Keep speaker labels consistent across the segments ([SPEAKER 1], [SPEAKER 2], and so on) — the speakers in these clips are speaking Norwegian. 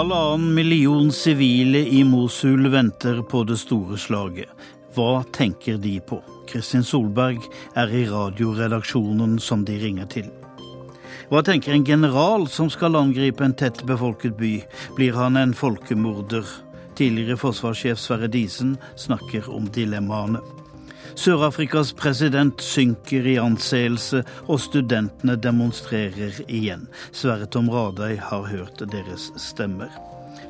[SPEAKER 1] Halvannen million sivile i Mosul venter på det store slaget. Hva tenker de på? Kristin Solberg er i radioredaksjonen som de ringer til. Hva tenker en general som skal angripe en tett befolket by? Blir han en folkemorder? Tidligere forsvarssjef Sverre Disen snakker om dilemmaene. Sør-Afrikas president synker i anseelse, og studentene demonstrerer igjen. Sverre Tom Radøy har hørt deres stemmer.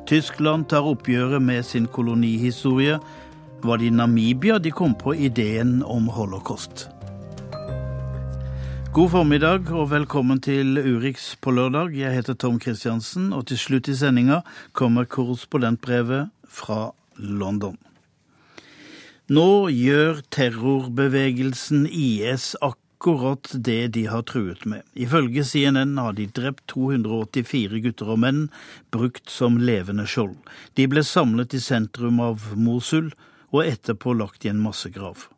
[SPEAKER 1] Tyskland tar oppgjøret med sin kolonihistorie. Var det i Namibia de kom på ideen om holocaust? God formiddag og velkommen til Urix på lørdag. Jeg heter Tom Christiansen, og til slutt i sendinga kommer korrespondentbrevet fra London. Nå gjør terrorbevegelsen IS akkurat det de har truet med. Ifølge CNN har de drept 284 gutter og menn, brukt som levende skjold. De ble samlet i sentrum av Mosul og etterpå lagt i en massegrav.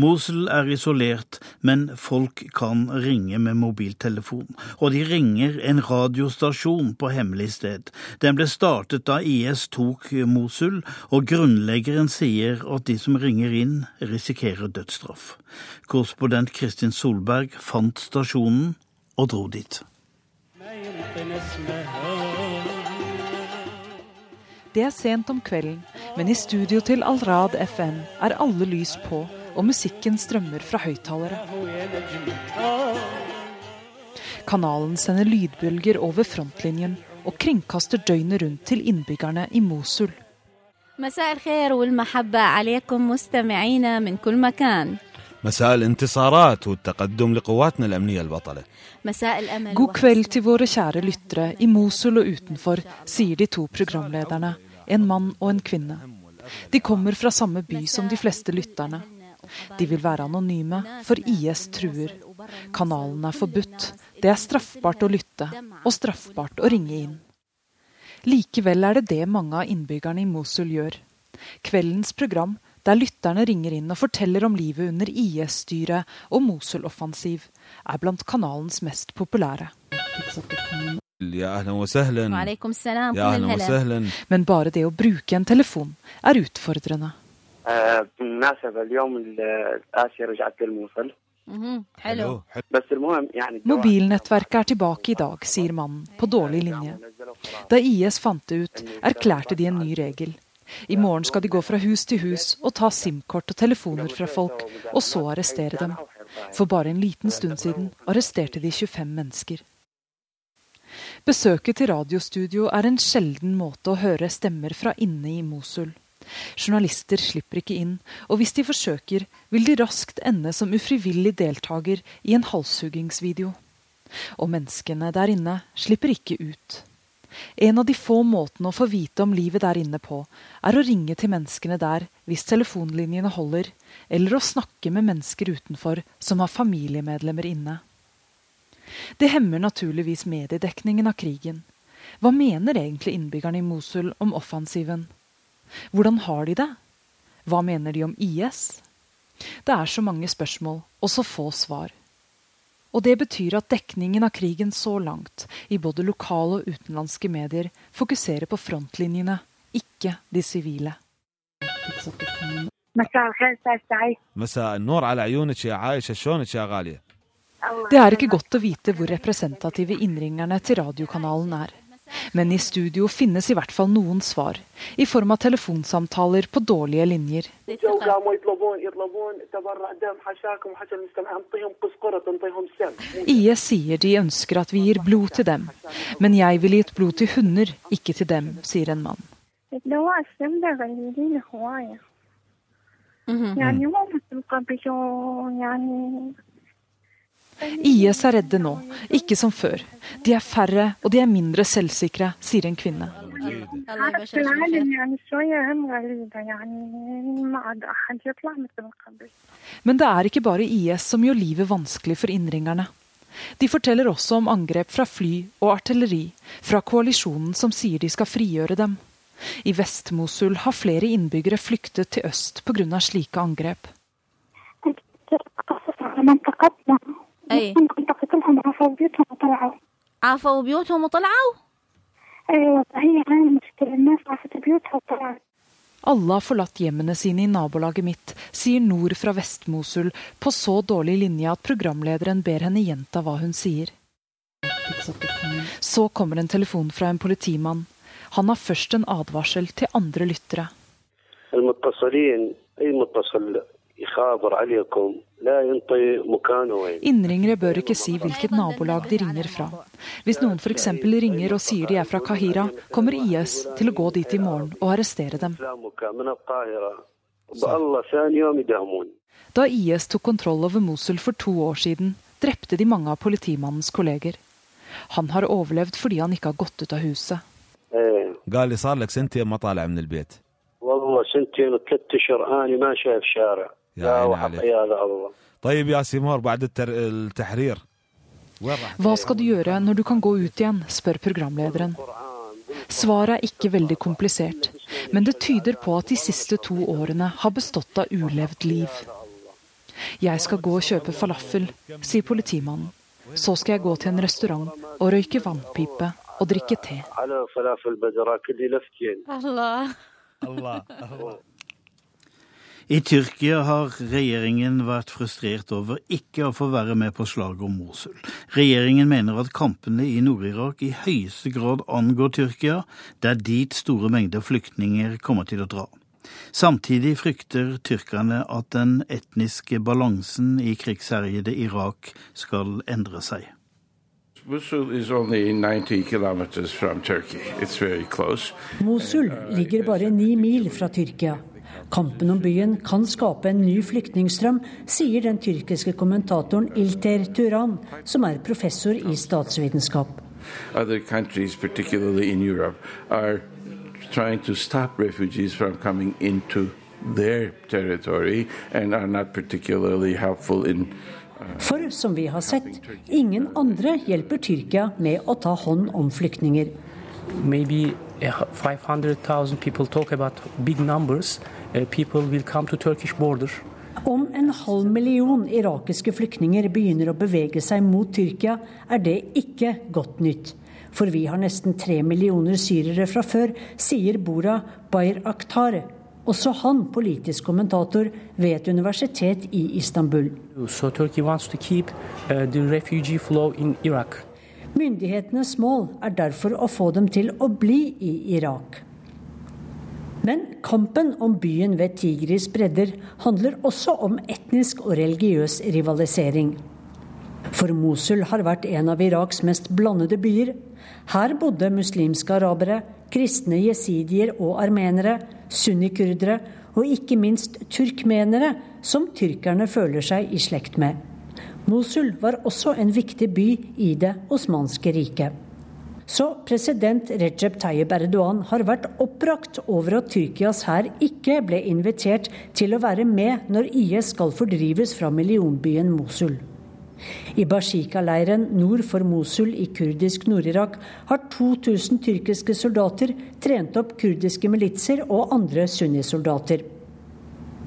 [SPEAKER 1] Mosul er isolert, men folk kan ringe med mobiltelefon. Og de ringer en radiostasjon på hemmelig sted. Den ble startet da IS tok Mosul, og grunnleggeren sier at de som ringer inn, risikerer dødsstraff. Korrespondent Kristin Solberg fant stasjonen og dro dit.
[SPEAKER 2] Det er sent om kvelden, men i studio til Al-Rad FN er alle lys på og musikken strømmer fra høyttalere. Kanalen sender lydbølger over frontlinjen og kringkaster døgnet rundt til innbyggerne i Mosul.
[SPEAKER 3] مساء الخير والمحبة عليكم مستمعينا من كل مكان
[SPEAKER 4] مساء الانتصارات والتقدم لقواتنا الأمنية البطلة
[SPEAKER 3] مساء الأمل
[SPEAKER 2] God kveld til våre kjære lyttere i Mosul og utenfor, sier de to programlederne, en mann og en kvinne. De kommer fra samme by som de fleste lytterne. De vil være anonyme, for IS truer. Kanalen er forbudt. Det er straffbart å lytte, og straffbart å ringe inn. Likevel er det det mange av innbyggerne i Mosul gjør. Kveldens program, der lytterne ringer inn og forteller om livet under IS-styret og Mosul-offensiv, er blant kanalens mest populære. Men bare det å bruke en telefon er utfordrende.
[SPEAKER 5] آه، بالمناسبة اليوم ال- آسيا رجعت للموصل
[SPEAKER 3] مهم. حلو
[SPEAKER 4] حلو
[SPEAKER 5] بس المهم يعني الجواب-
[SPEAKER 2] Mobilnettverket er tilbake i dag, sier mannen, på dårlig linje. Da IS fant det ut, erklærte de en ny regel. I morgen skal de gå fra hus til hus og ta SIM-kort og telefoner fra folk, og så arrestere dem. For bare en liten stund siden arresterte de 25 mennesker. Besøket til radiostudio er en sjelden måte å høre stemmer fra inne i Mosul. Journalister slipper ikke inn, og hvis de forsøker, vil de raskt ende som ufrivillig deltaker i en halshuggingsvideo. Og menneskene der inne slipper ikke ut. En av de få måtene å få vite om livet der inne på, er å ringe til menneskene der hvis telefonlinjene holder, eller å snakke med mennesker utenfor som har familiemedlemmer inne. Det hemmer naturligvis mediedekningen av krigen. Hva mener egentlig innbyggerne i Mosul om offensiven? Hvordan har de det? Hva mener de om IS? Det er så mange spørsmål og så få svar. Og det betyr at dekningen av krigen så langt, i både lokale og utenlandske medier, fokuserer på frontlinjene, ikke de sivile. Det er ikke godt å vite hvor representative innringerne til radiokanalen er. Men i studio finnes i hvert fall noen svar, i form av telefonsamtaler på dårlige linjer. IS sier de ønsker at vi gir blod til dem, men jeg ville gitt blod til hunder, ikke til dem, sier en mann.
[SPEAKER 6] Mm -hmm.
[SPEAKER 2] IS er redde nå, ikke som før. De er færre og de er mindre selvsikre, sier en kvinne. Men det er ikke bare IS som gjør livet vanskelig for innringerne. De forteller også om angrep fra fly og artilleri fra koalisjonen som sier de skal frigjøre dem. I Vest-Mosul har flere innbyggere flyktet til øst pga. slike angrep.
[SPEAKER 6] قصص على منطقتنا
[SPEAKER 3] أي.
[SPEAKER 6] منطقة لهم عفوا بيوتهم وطلعوا
[SPEAKER 3] عافوا بيوتهم وطلعوا
[SPEAKER 6] أيوة هي عندي مشكلة الناس راحت بيوتها وطلعت
[SPEAKER 2] Alle har forlatt hjemmene sine i nabolaget mitt, sier Nord fra Vest-Mosul på så dårlig linje at programlederen ber henne gjenta hva hun sier. Så kommer en telefon fra en politimann. Han har først en advarsel til andre lyttere.
[SPEAKER 7] المتصلين اي متصل يخابر عليكم لا ينطي مكانه وين
[SPEAKER 2] Innringere bør ikke si hvilket nabolag de ringer fra. Hvis noen f.eks. ringer og sier de er fra Kahira, kommer IS til å gå dit i morgen og arrestere dem.
[SPEAKER 7] لا مكان من القاهره بالله ثاني يوم يدهمون
[SPEAKER 2] Da IS tok kontroll over Mosul for to år siden, drepte de mange av politimannens kolleger. Han har overlevd fordi han ikke har gått ut av huset.
[SPEAKER 7] ايه
[SPEAKER 4] قال لي صار لك سنتين ما طالع من البيت
[SPEAKER 7] والله سنتين وثلاث اشهر اني ما شايف شارع
[SPEAKER 4] يا
[SPEAKER 7] لا
[SPEAKER 4] عيني
[SPEAKER 7] وحق
[SPEAKER 4] عليك.
[SPEAKER 7] يا الله
[SPEAKER 4] طيب يا سيمور بعد التر... التحرير وين راح
[SPEAKER 2] Hva skal du gjøre når du kan gå ut igjen, spør programlederen. Svaret er ikke veldig komplisert, men det tyder på at de siste to årene har bestått av ulevd liv. Jeg skal gå og kjøpe falafel, sier politimannen. Så skal jeg gå til en restaurant og røyke vannpipe og drikke te.
[SPEAKER 7] على فلافل
[SPEAKER 1] I Tyrkia har regjeringen vært frustrert over ikke å få være med på slaget om Mosul. Regjeringen mener at kampene i Nord-Irak i høyeste grad angår Tyrkia. Det er dit store mengder flyktninger kommer til å dra. Samtidig frykter tyrkerne at den etniske balansen i krigsherjede Irak skal endre seg.
[SPEAKER 8] Mosul is only 90 kilometers from Turkey. It's very close.
[SPEAKER 9] Mosul ligger bare ni mil fra Tyrkia. Kampen om byen kan skape en ny flyktningstrøm, sier den tyrkiske kommentatoren Ilter Turan, som er professor i statsvitenskap.
[SPEAKER 8] Other countries, particularly in Europe, are trying to stop refugees from coming into their territory and are not particularly helpful in
[SPEAKER 9] For som vi har sett, ingen andre hjelper Tyrkia med å ta hånd om flyktninger.
[SPEAKER 10] maybe uh, 500,000 people talk about big numbers. People will come to Turkish border.
[SPEAKER 9] Om en halv million irakiske flyktninger begynner å bevege seg mot Tyrkia, er det ikke godt nytt. For vi har nesten tre millioner syrere fra før, sier Bora Bayer Akhtar. Også han politisk kommentator ved et universitet i Istanbul.
[SPEAKER 10] So Turkey wants to keep uh, the refugee flow in Iraq.
[SPEAKER 9] Myndighetenes mål er derfor å få dem til å bli i Irak. Men kampen om byen ved Tigris bredder handler også om etnisk og religiøs rivalisering. For Mosul har vært en av Iraks mest blandede byer. Her bodde muslimske arabere, kristne jesidier og armenere, sunnikurdere og ikke minst turkmenere, som tyrkerne føler seg i slekt med. Mosul var også en viktig by i det osmanske riket. Så president Recep Tayyip Erdogan har vært oppbrakt over at Tyrkias hær ikke ble invitert til å være med når IS skal fordrives fra millionbyen Mosul. I Bashika-leiren nord for Mosul i kurdisk Nord-Irak har 2000 tyrkiske soldater trent opp kurdiske militser og andre sunnisoldater.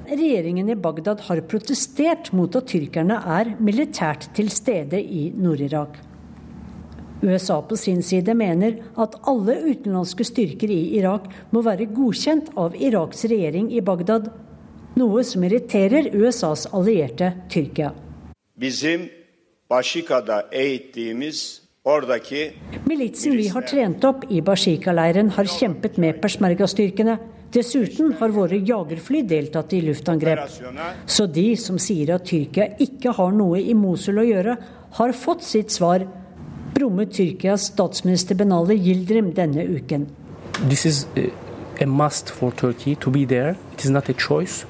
[SPEAKER 9] Regjeringen i Bagdad har protestert mot at tyrkerne er militært til stede i Nord-Irak. USA på sin side mener at alle utenlandske styrker i Irak må være godkjent av Iraks regjering i Bagdad, noe som irriterer USAs allierte Tyrkia.
[SPEAKER 11] Bizim Başika'da eğittiğimiz oradaki
[SPEAKER 9] Militsen vi har trent opp i Bashika-leiren har kjempet med peshmerga-styrkene. Dessuten har våre jagerfly deltatt i luftangrep. Så de som sier at Tyrkia ikke har noe i Mosul å gjøre, har fått sitt svar, brummet Tyrkias statsminister Benali Yildirim denne uken.
[SPEAKER 10] This is a must for Turkey to be there. It is not a choice.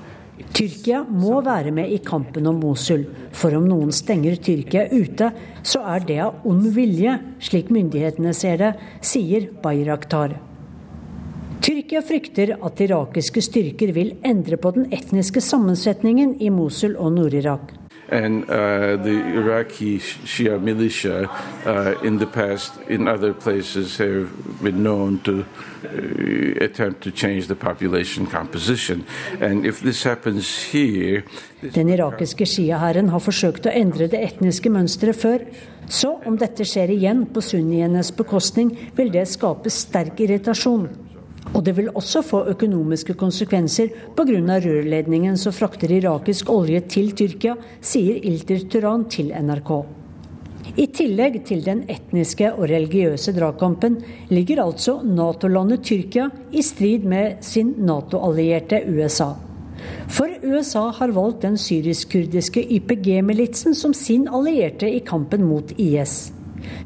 [SPEAKER 9] Tyrkia må være med i kampen om Mosul, for om noen stenger Tyrkia ute, så er det av ond vilje, slik myndighetene ser det, sier Bayraktar. Tyrkia frykter at irakiske styrker vil endre på den etniske sammensetningen i Mosul og Nord-Irak.
[SPEAKER 8] And uh, the Iraqi Shia militia uh, in the past in other places have been known to uh, attempt to change the population composition. And if this happens here,
[SPEAKER 9] Den irakiske shia-hæren har forsøkt å endre det etniske mønsteret før. Så om dette skjer igjen på sunnienes bekostning, vil det skape sterk irritasjon. Og det vil også få økonomiske konsekvenser pga. rørledningen som frakter irakisk olje til Tyrkia, sier Ilter Turan til NRK. I tillegg til den etniske og religiøse dragkampen ligger altså Nato-landet Tyrkia i strid med sin Nato-allierte USA. For USA har valgt den syrisk-kurdiske YPG-militsen som sin allierte i kampen mot IS.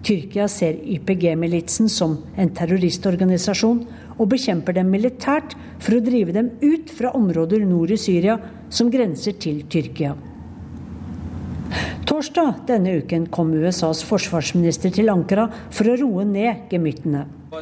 [SPEAKER 9] Tyrkia ser YPG-militsen som en terroristorganisasjon og bekjemper dem militært for å drive dem ut fra områder nord i Syria som grenser til Tyrkia. Torsdag denne uken kom USAs forsvarsminister til Ankara for å roe ned gemyttene.
[SPEAKER 12] Uh.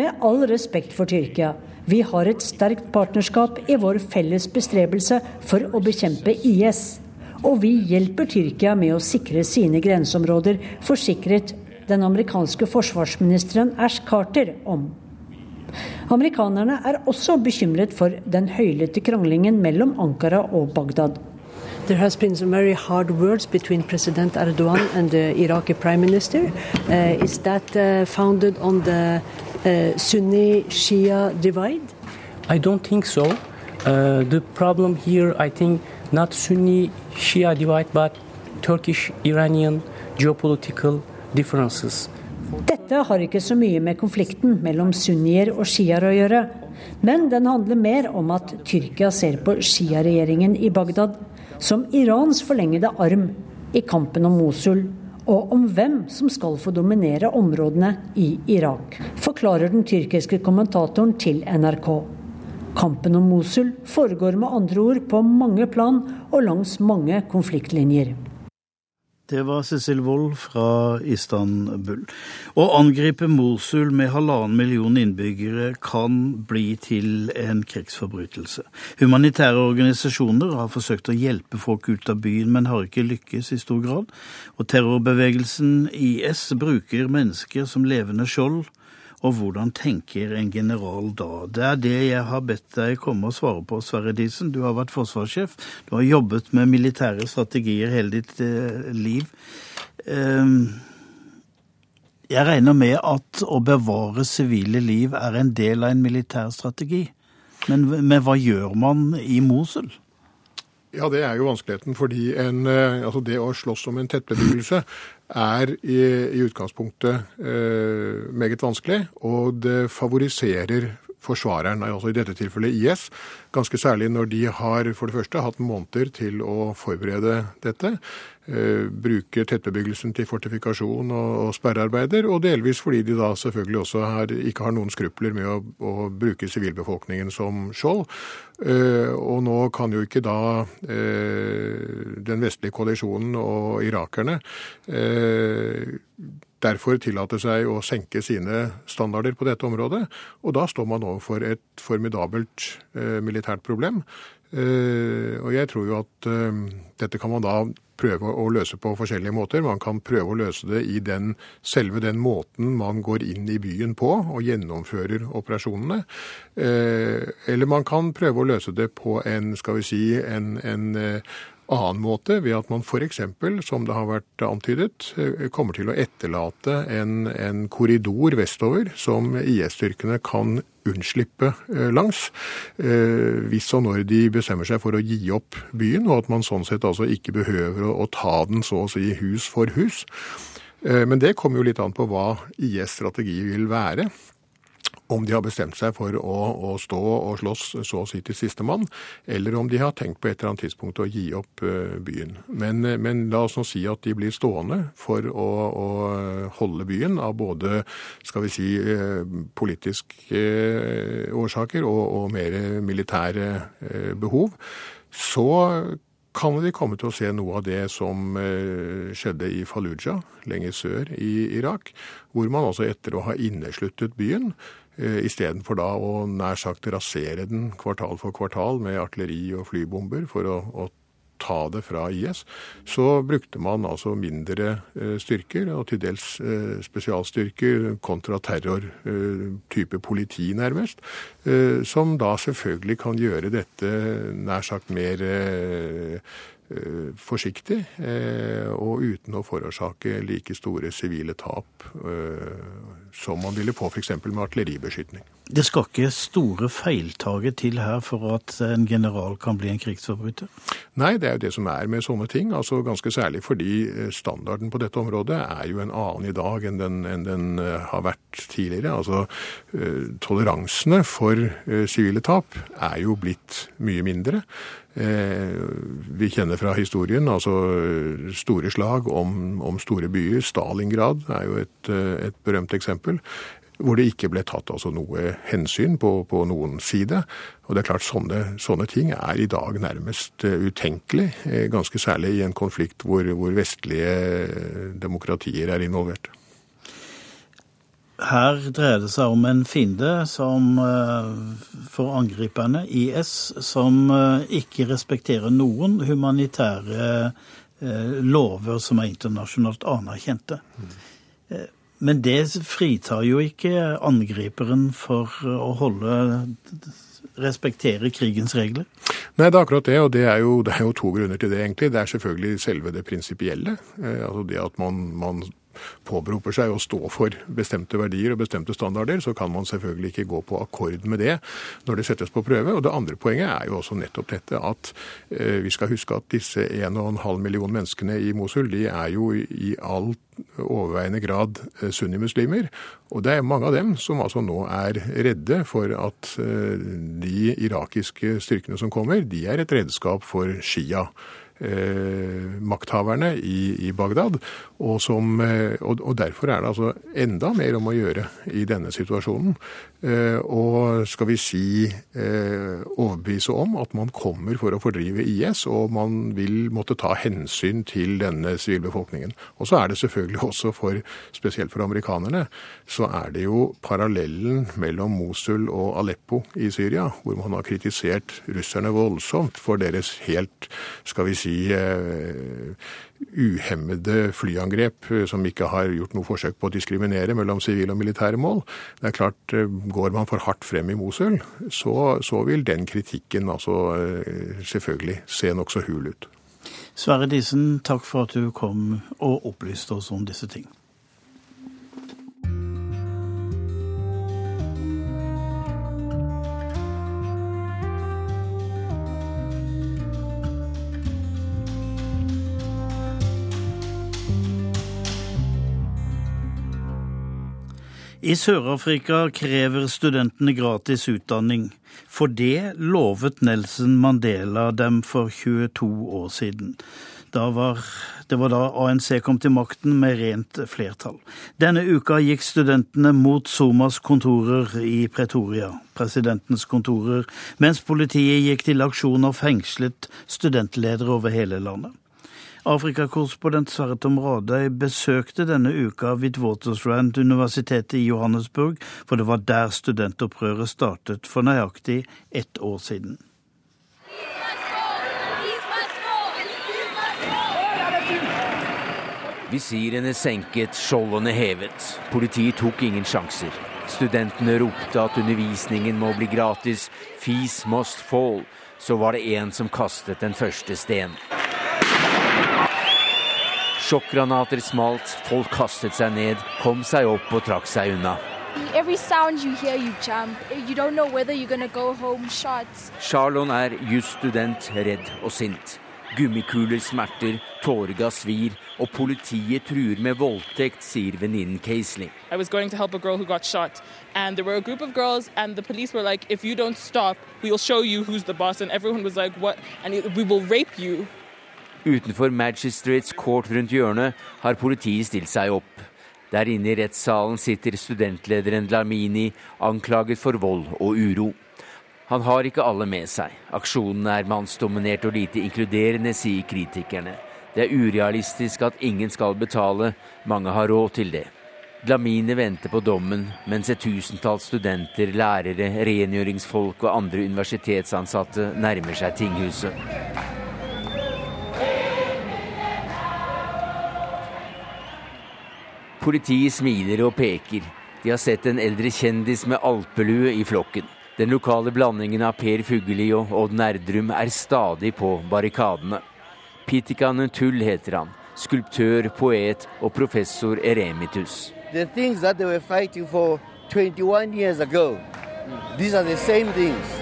[SPEAKER 9] Med all respekt for Tyrkia, vi har et sterkt partnerskap i vår felles bestrebelse for å bekjempe IS. Og vi hjelper Tyrkia med å sikre sine grenseområder, forsikret den amerikanske forsvarsministeren Ash Carter om. Amerikanerne er også bekymret for den høylytte kranglingen mellom Ankara og Bagdad.
[SPEAKER 13] There has been some very hard words between President Erdogan and the Iraqi Prime Minister. Uh, is that uh, founded on the uh, Sunni-Shia divide?
[SPEAKER 10] I don't think so. Uh, the problem here, I think, not Sunni-Shia divide, but Turkish-Iranian geopolitical
[SPEAKER 9] Dette har ikke så mye med konflikten mellom sunnier og sjiaer å gjøre. Men den handler mer om at Tyrkia ser på sjiaregjeringen i Bagdad som Irans forlengede arm i kampen om Mosul, og om hvem som skal få dominere områdene i Irak, forklarer den tyrkiske kommentatoren til NRK. Kampen om Mosul foregår med andre ord på mange plan og langs mange konfliktlinjer.
[SPEAKER 1] Det var Cecil Wold fra Istanbul. Å angripe Mosul med halvannen million innbyggere kan bli til en krigsforbrytelse. Humanitære organisasjoner har forsøkt å hjelpe folk ut av byen, men har ikke lykkes i stor grad. Og terrorbevegelsen IS bruker mennesker som levende skjold og hvordan tenker en general da? Det er det jeg har bedt deg komme og svare på, Sverre Diesen. Du har vært forsvarssjef. Du har jobbet med militære strategier hele ditt eh, liv. Eh, jeg regner med at å bevare sivile liv er en del av en militær strategi. Men, men hva gjør man i Mosul?
[SPEAKER 14] Ja, det er jo vanskeligheten. Fordi en, eh, altså det å slåss om en tettbebyggelse er i, i utgangspunktet eh, meget vanskelig. Og det favoriserer forsvareren, altså i dette tilfellet IS. Ganske særlig når de har for det første hatt måneder til å forberede dette. Eh, bruker tettbebyggelsen til fortifikasjon og, sperrearbeider, og delvis fordi de da selvfølgelig også har, ikke har noen skrupler med å, å bruke sivilbefolkningen som skjold. Eh, og nå kan jo ikke da eh, den vestlige koalisjonen og irakerne derfor tillate seg å senke sine standarder på dette området. Og da står man overfor et formidabelt eh, militært problem. Eh, og jeg tror jo at eh, dette kan man da prøve å løse på forskjellige måter. Man kan prøve å løse det i den, selve den måten man går inn i byen på og gjennomfører operasjonene. Eh, eller man kan prøve å løse det på en, skal vi si, en, en eh, annen måte, ved at man f.eks., som det har vært antydet, eh, kommer til å etterlate en, en korridor vestover som IS-styrkene kan unnslippe eh, langs, eh, hvis og når de bestemmer seg for å gi opp byen, og at man sånn sett altså ikke behøver å, å ta den så å si hus for hus. Men det kommer jo litt an på hva IS' strategi vil være om de har bestemt seg for å, å, stå og slåss så å si til sistemann, eller om de har tenkt på et eller annet tidspunkt å gi opp uh, byen. Men, eh, men, la oss nå si at de blir stående for å, å holde byen av både skal vi si, politiske årsaker og, og mer militære behov. Så kan vi komme til å se noe av det som skjedde i Fallujah, lenger sør i Irak, hvor man altså etter å ha innesluttet byen eh, istedenfor da å nær sagt rasere den kvartal for kvartal med artilleri og flybomber for å, å ta det fra IS, så brukte man altså mindre eh, styrker, og til dels eh, spesialstyrker, kontraterror, type politi nærmest, som da selvfølgelig kan gjøre dette nær sagt mer Eh, forsiktig eh, og uten å forårsake like store sivile tap eh, som man ville få f.eks. med artilleribeskytning.
[SPEAKER 1] Det skal ikke store feiltaget til her for at en general kan bli en krigsforbryter?
[SPEAKER 14] Nei, det er jo det som er med sånne ting. altså Ganske særlig fordi standarden på dette området er jo en annen i dag enn den, enn den har vært tidligere. Altså Toleransene for sivile tap er jo blitt mye mindre. Eh, vi kjenner fra historien altså store slag om, om store byer. Stalingrad er jo et, eh, et, berømt eksempel. Hvor det ikke ble tatt altså noe hensyn på, på noen side. Og det er klart sånne, sånne, ting er i dag nærmest eh, utenkelig. Ganske særlig i en konflikt hvor, hvor vestlige demokratier er involvert.
[SPEAKER 1] Her dreier det seg om en fiende som eh, for angriperne, IS, som eh, ikke respekterer noen humanitære eh, lover som er internasjonalt anerkjente. Men det fritar jo ikke angriperen for å holde respektere krigens regler?
[SPEAKER 14] Nei, det er akkurat det, og det er, jo, det er jo to grunner til det, egentlig. Det er selvfølgelig selve det prinsipielle. altså det at man, man påberoper seg å stå for bestemte verdier og bestemte standarder, så kan man selvfølgelig ikke gå på akkord med det når det settes på prøve. Og det andre poenget er jo også nettopp dette at eh, vi skal huske at disse 1,5 million menneskene i Mosul, de er jo i all overveiende grad eh, sunnimuslimer. Og det er mange av dem som altså nå er redde for at eh, de irakiske styrkene som kommer, de er et redskap for Shia makthaverne i, i Bagdad. Og, som, eh, og, og, derfor er det altså enda mer om å gjøre i denne situasjonen. Eh, og skal vi si eh, overbevise om at man kommer for å fordrive IS, og man vil måtte ta hensyn til denne sivilbefolkningen. Og så er det selvfølgelig også for, spesielt for amerikanerne, så er det jo parallellen mellom Mosul og Aleppo i Syria, hvor man har kritisert russerne voldsomt for deres helt, skal vi si, uhemmede flyangrep eh, som ikke har gjort noe forsøk på å diskriminere mellom sivile og militære mål. Det er klart, eh, Går man for hardt frem i Mosul, så, så vil den kritikken altså eh, selvfølgelig se nokså hul ut.
[SPEAKER 1] Sverre Disen, takk for at du kom og opplyste oss om disse ting. I Sør-Afrika krever studentene gratis utdanning. For det lovet Nelson Mandela dem for 22 år siden. Var, det var da ANC kom til makten med rent flertall. Denne uka gikk studentene mot Somas kontorer i Pretoria, presidentens kontorer, mens politiet gikk til aksjon og fengslet studentledere over hele landet. Afrikakorrespondent Sverre Tom Radøy besøkte denne uka Witwatersrand-universitetet i Johannesburg, for det var der studentopprøret startet for nøyaktig ett år siden.
[SPEAKER 15] Visirene senket, skjoldene hevet. Politiet tok ingen sjanser. Studentene ropte at undervisningen må bli gratis. Fees must fall. Så var det en som kastet den første sten. Sjokkgranater smalt, folk kastet seg ned, kom seg opp og trakk seg unna. Charlon er jusstudent, redd og sint. Gummikuler smerter, tåregass svir, og politiet truer med voldtekt, sier venninnen Casely. I was going to help a girl who got shot, and there were a group of girls, and the police were like, Utenfor Magistrates Court rundt hjørnet har politiet stilt seg opp. Der inne i rettssalen sitter studentlederen Dlamini, anklaget for vold og uro. Han har ikke alle med seg. Aksjonen er mannsdominert og lite inkluderende, sier kritikerne. Det er urealistisk at ingen skal betale. Mange har råd til det. Dlamini venter på dommen, mens et tusentalls studenter, lærere, rengjøringsfolk og andre universitetsansatte nærmer seg tinghuset. Politiet smiler og peker. De har sett en eldre kjendis med alpelue i flokken. Den lokale blandingen av Per Fugelli og Odd Nerdrum er stadig på barrikadene. Pitikanen Tull heter han. Skulptør, poet og professor eremitus.
[SPEAKER 16] The things that they were fighting for 21 years ago, these are the same things.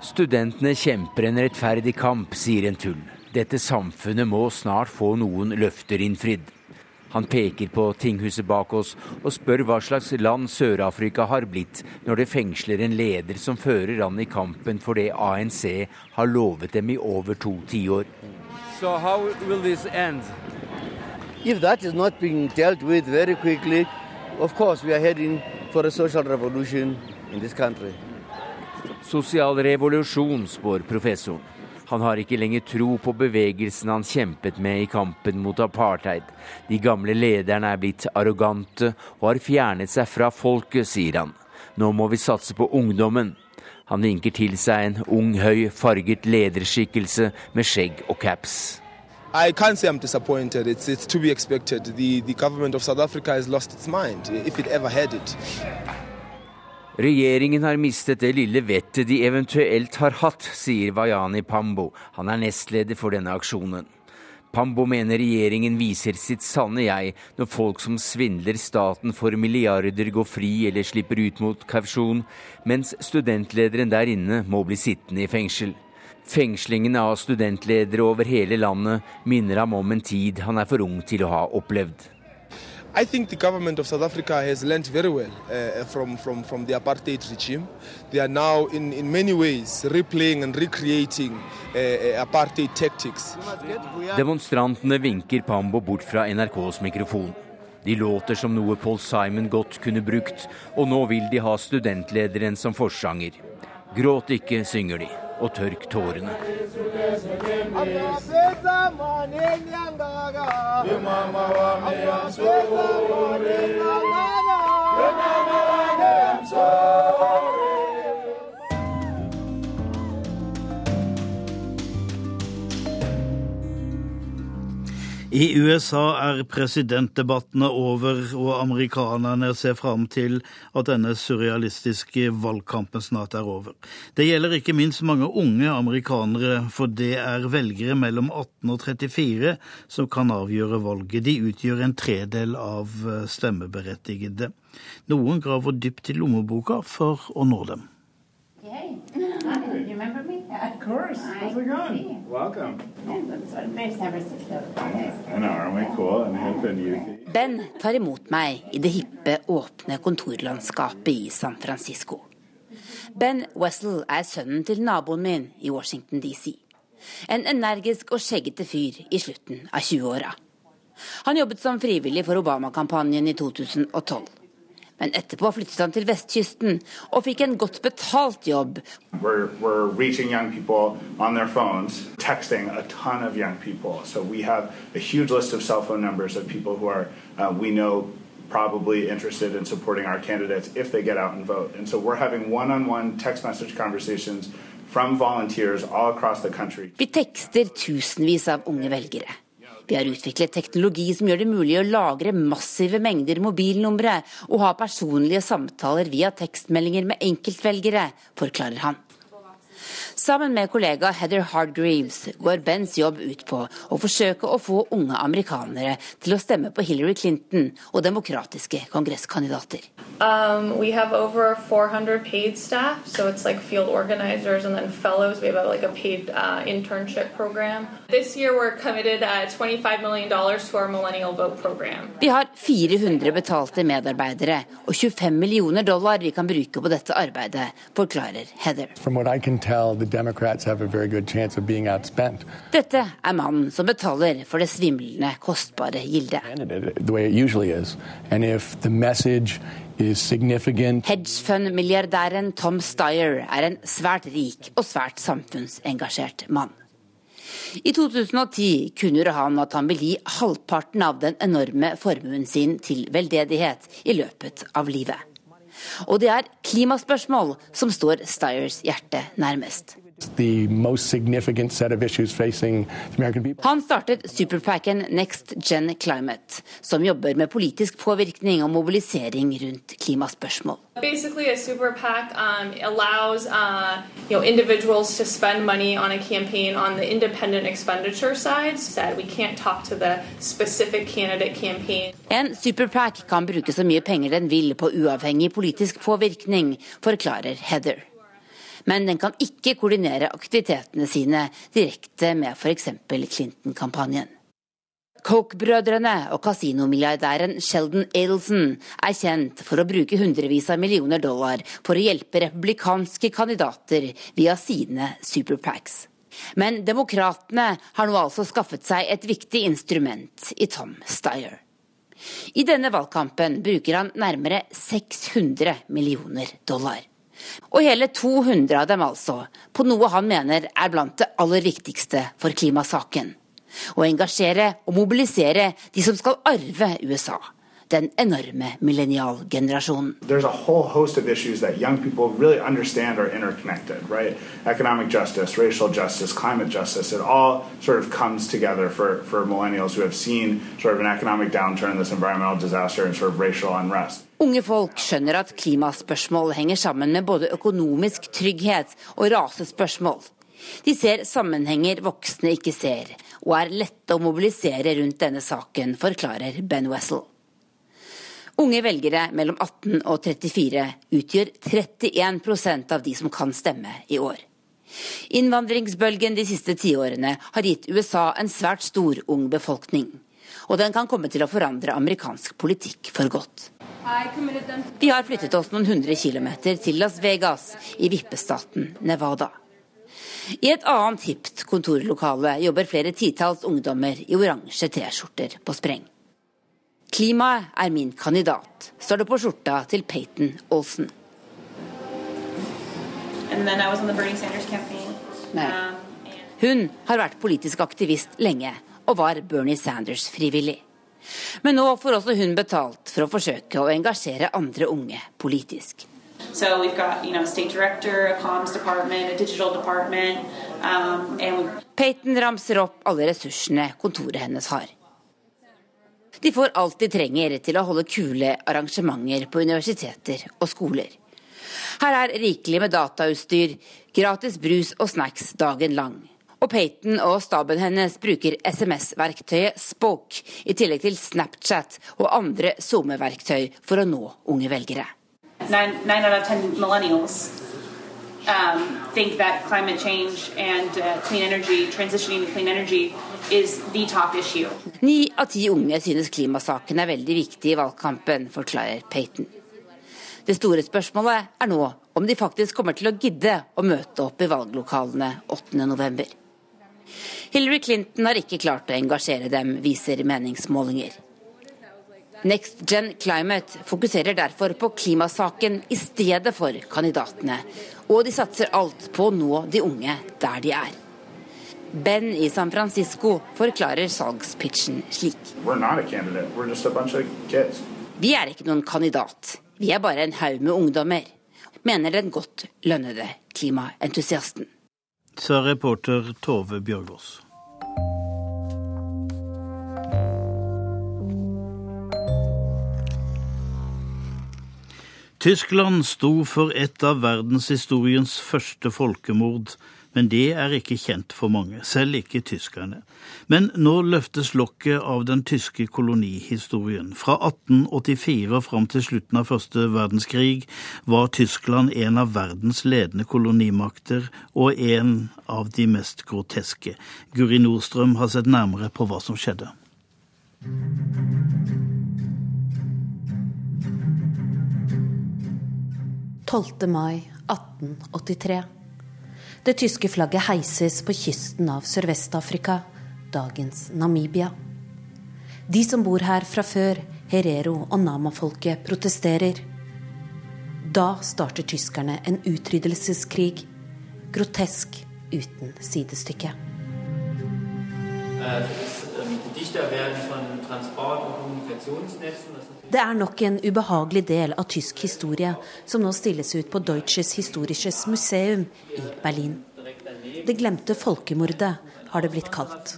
[SPEAKER 15] Studentene kjemper en rettferdig kamp, sier en Tull. Dette samfunnet må snart få noen løfter innfridd. Han peker på tinghuset bak oss og spør hva slags land Sør-Afrika har blitt når det fengsler en leder som fører an i kampen for det ANC har lovet dem i over to tiår.
[SPEAKER 16] So how will this end? If that is not being dealt with very quickly, of course we are heading for a social revolution in this country.
[SPEAKER 15] Sosial revolusjon, spår professoren. Han har ikke lenger tro på bevegelsen han kjempet med i kampen mot apartheid. De gamle lederne er blitt arrogante og har fjernet seg fra folket, sier han. Nå må vi satse på ungdommen. Han vinker til seg en ung, høy, farget lederskikkelse med skjegg og caps.
[SPEAKER 17] I can't say I'm disappointed. It's, it's to be expected. The, the government of South Africa has lost its mind, if it ever had it.
[SPEAKER 15] Regjeringen har mistet det lille vettet de eventuelt har hatt, sier Vayani Pambo. Han er nestleder for denne aksjonen. Pambo mener regjeringen viser sitt sanne jeg når folk som svindler staten for milliarder går fri eller slipper ut mot kausjon, mens studentlederen der inne må bli sittende i fengsel. Fengslingen av studentledere over hele landet minner ham om en tid han er for ung til å ha opplevd.
[SPEAKER 17] I think the government of South Africa has learned very well uh, from, from, from the apartheid regime. They are now, in, in many ways, replaying and recreating uh, uh apartheid tactics.
[SPEAKER 15] Demonstrantene vinker Pambo bort fra NRKs mikrofon. De låter som noe Paul Simon godt kunne brukt, og nå vil de ha studentlederen som forsanger. Gråt ikke, synger de og tørk tårene.
[SPEAKER 1] I USA er presidentdebattene over, og amerikanerne ser fram til at denne surrealistiske valgkampen snart er over. Det gjelder ikke minst mange unge amerikanere, for det er velgere mellom 18 og 34 som kan avgjøre valget. De utgjør en tredel av stemmeberettigede. Noen graver dypt i lommeboka for å nå dem. Hey. Of course. How's it going? Welcome.
[SPEAKER 18] Ben tar imot meg i det hippe, åpne kontorlandskapet i San Francisco. Ben Wessel er sønnen til naboen min i Washington DC. En energisk og skjeggete fyr i slutten av 20-åra. Han jobbet som frivillig for Obama-kampanjen i 2012. Men etterpå flyttet han til vestkysten og fikk en godt betalt jobb. We're, we're phones, so uh, probably interested in supporting our candidates if they get out and vote. And so we're having one-on-one text message conversations from volunteers all across the country. Vi tekster tusenvis av unge velgere. Vi har utviklet teknologi som gjør det mulig å lagre massive mengder mobilnumre og ha personlige samtaler via tekstmeldinger med enkeltvelgere, forklarer han. Sammen med kollega Heather Hardgreaves går Bens jobb ut på å forsøke å få unge amerikanere til å stemme på Hillary Clinton og demokratiske kongresskandidater. Um, we have over 400 paid staff, so it's like field organizers and then fellows. We have like a paid uh, internship program. This year we're committed uh, 25 million dollars to our millennial vote program. Vi har 400 betalte medarbeidere og 25 millioner dollar vi kan bruke på dette arbeidet, forklarer Heather. From what I can tell, the Democrats have a very good chance of being outspent. Dette er mannen som betaler for det svimlende, kostbare gildet. The way it usually is. And if the message Hedgefund-milliardæren Tom Steyer er en svært rik og svært samfunnsengasjert mann. I 2010 kunngjorde han at han vil gi halvparten av den enorme formuen sin til veldedighet i løpet av livet. Og det er klimaspørsmål som står Styres hjerte nærmest. Han startet superpacken Next Gen Climate, som jobber med politisk påvirkning og mobilisering rundt klimaspørsmål.
[SPEAKER 19] Basically, a super PAC um, allows uh, you know, individuals to spend money on a campaign on the independent expenditure side. Said we can't talk to the specific candidate campaign.
[SPEAKER 18] En superpack kan bruke så mye penger den vil på uavhengig politisk påvirkning, forklarer Heather men den kan ikke koordinere aktivitetene sine direkte med f.eks. Clinton-kampanjen. Coke-brødrene og kasinomilliardæren Sheldon Adelson er kjent for å bruke hundrevis av millioner dollar for å hjelpe republikanske kandidater via sine superpacks. Men demokratene har nå altså skaffet seg et viktig instrument i Tom Steyer. I denne valgkampen bruker han nærmere 600 millioner dollar. Og hele 200 av dem altså, på noe han mener er blant det aller viktigste for klimasaken. Å engasjere og mobilisere de som skal arve USA den enorme millennialgenerasjonen.
[SPEAKER 17] Really right? Economic justice, racial justice, climate justice, it all sort of comes together for, for millennials who have seen sort of an economic downturn, this environmental disaster and sort of racial unrest.
[SPEAKER 18] Unge folk skjønner at klimaspørsmål henger sammen med både økonomisk trygghet og rasespørsmål. De ser sammenhenger voksne ikke ser, og er lette å mobilisere rundt denne saken, forklarer Ben Wessel. Unge velgere mellom 18 og 34 utgjør 31% av de som kan stemme i år. Innvandringsbølgen de siste tiårene har gitt USA en svært stor ung befolkning. Og den kan komme til å forandre amerikansk politikk for godt. Vi har flyttet oss noen hundre kilometer til Las Vegas i vippestaten Nevada. I et annet hipt kontorlokale jobber flere titalls ungdommer i oransje T-skjorter på spreng. Klimaet er min kandidat, står det på skjorta til Peyton Olsen. Hun har vært politisk aktivist lenge, og var Bernie Sanders frivillig. Men nå får også hun betalt for å forsøke å engasjere andre unge politisk. So got, you know, director, um, Peyton ramser opp alle ressursene kontoret hennes har. De får alt de trenger til å holde kule arrangementer på universiteter og skoler. Her er rikelig med datautstyr, gratis brus og snacks dagen lang. Og Peyton og staben hennes bruker SMS-verktøyet Spoke, i tillegg til Snapchat og andre SoMe-verktøy for å nå unge velgere. Nine, nine out of ten millennials um, think that climate change and uh, clean energy, transitioning to clean energy, is the top issue. Ni av ti unge synes klimasaken er veldig viktig i valgkampen, forklarer Peyton. Det store spørsmålet er nå om de faktisk kommer til å gidde å møte opp i valglokalene 8.11. Hillary Clinton har ikke klart å engasjere dem, viser meningsmålinger. Next Gen Climate fokuserer derfor på klimasaken i stedet for kandidatene, og de satser alt på å nå de unge der de er. Ben i San Francisco forklarer salgspitchen slik. Vi er ikke noen kandidat, vi er bare en haug med ungdommer, mener den godt lønnede klimaentusiasten
[SPEAKER 1] sa reporter Tove Bjørgaas. Tyskland sto for et av verdenshistoriens første folkemord men det er ikke kjent for mange, selv ikke tyskerne. Men nå løftes lokket av den tyske kolonihistorien. Fra 1884 og fram til slutten av første verdenskrig var Tyskland en av verdens ledende kolonimakter, og en av de mest groteske. Guri Nordstrøm har sett nærmere på hva som skjedde.
[SPEAKER 20] «12. mai 1883. Det tyske flagget heises på kysten av Sørvest-Afrika, dagens Namibia. De som bor her fra før, Herero og Nama-folket, protesterer. Da starter tyskerne en utryddelseskrig. Grotesk uten sidestykke. Det er nok en ubehagelig del av tysk historie som nå stilles ut på Deutsches Historisches Museum i Berlin. Det glemte folkemordet har det blitt kalt.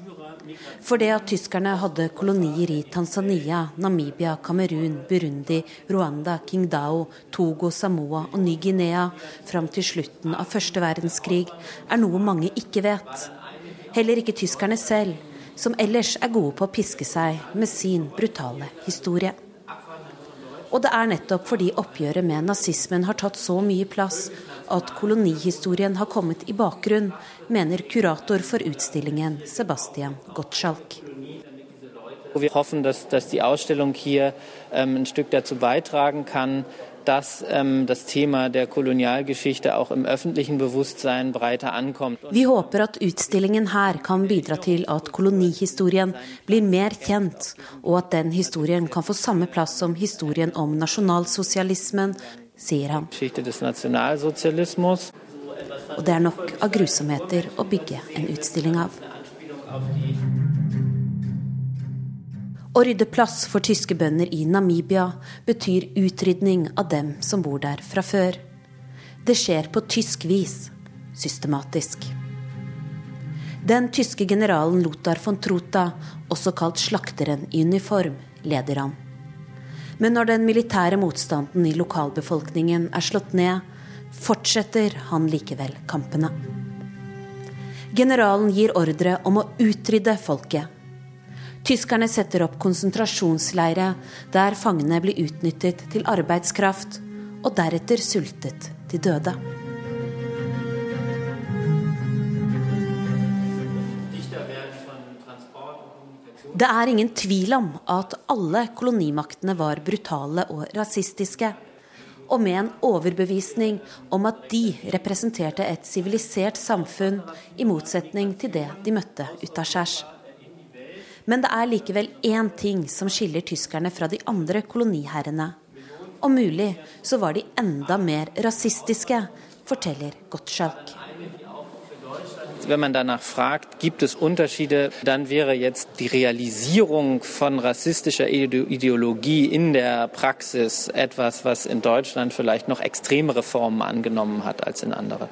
[SPEAKER 20] For det at tyskerne hadde kolonier i Tanzania, Namibia, Kamerun, Burundi, Rwanda, Qingdao, Togo, Samoa og Ny-Guinea fram til slutten av første verdenskrig, er noe mange ikke vet. Heller ikke tyskerne selv, som ellers er gode på å piske seg med sin brutale historie. Og det er nettopp fordi oppgjøret med nazismen har tatt så mye plass at kolonihistorien har kommet i bakgrunn, mener kurator for utstillingen Sebastian Gottschalk.
[SPEAKER 21] Vi håper at, ähm, dazu beitragen kann, dass ähm, das Thema der Kolonialgeschichte auch im öffentlichen Bewusstsein breiter ankommt.
[SPEAKER 20] Vi håper at utstillingen her kan bidra til at kolonihistorien blir mer kjent, og at den historien kan få samme plass som historien om nasjonalsosialismen, sier han. Og det er nok av grusomheter å bygge en utstilling av. Å rydde plass for tyske bønder i Namibia betyr utrydning av dem som bor der fra før. Det skjer på tysk vis, systematisk. Den tyske generalen Lothar von Trota, også kalt slakteren i uniform, leder han. Men når den militære motstanden i lokalbefolkningen er slått ned, fortsetter han likevel kampene. Generalen gir ordre om å utrydde folket. Tyskerne setter opp konsentrasjonsleire der fangene blir utnyttet til arbeidskraft og deretter sultet til døde. Det er ingen tvil om at alle kolonimaktene var brutale og rasistiske. Og med en overbevisning om at de representerte et sivilisert samfunn, i motsetning til det de møtte utaskjærs. Men det er likevel én ting som skiller tyskerne fra de andre koloniherrene. Om mulig så var de enda mer rasistiske, forteller Gottschalk.
[SPEAKER 21] Wenn man danach fragt, gibt es Unterschiede, dann wäre jetzt die Realisierung von rassistischer Ideologie in der Praxis etwas, was in Deutschland vielleicht noch extremere Formen angenommen hat als in anderen.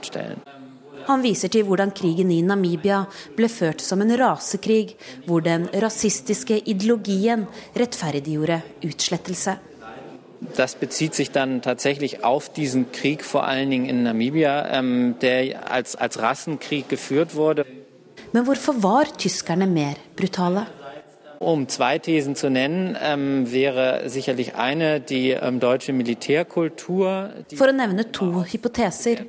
[SPEAKER 20] Han viser til hvordan krigen i Namibia ble ført som en rasekrig, hvor den rasistiske ideologien rettferdiggjorde utslettelse.
[SPEAKER 21] Das bezieht sich dann tatsächlich auf diesen Krieg, vor allen Dingen in Namibia, ähm, der als, als Rassenkrieg geführt wurde.
[SPEAKER 20] Men hvorfor var tyskerne mer brutale?
[SPEAKER 21] Um zwei Thesen zu nennen, ähm, wäre sicherlich eine die ähm, deutsche Militärkultur.
[SPEAKER 20] For å nevne to hypoteser.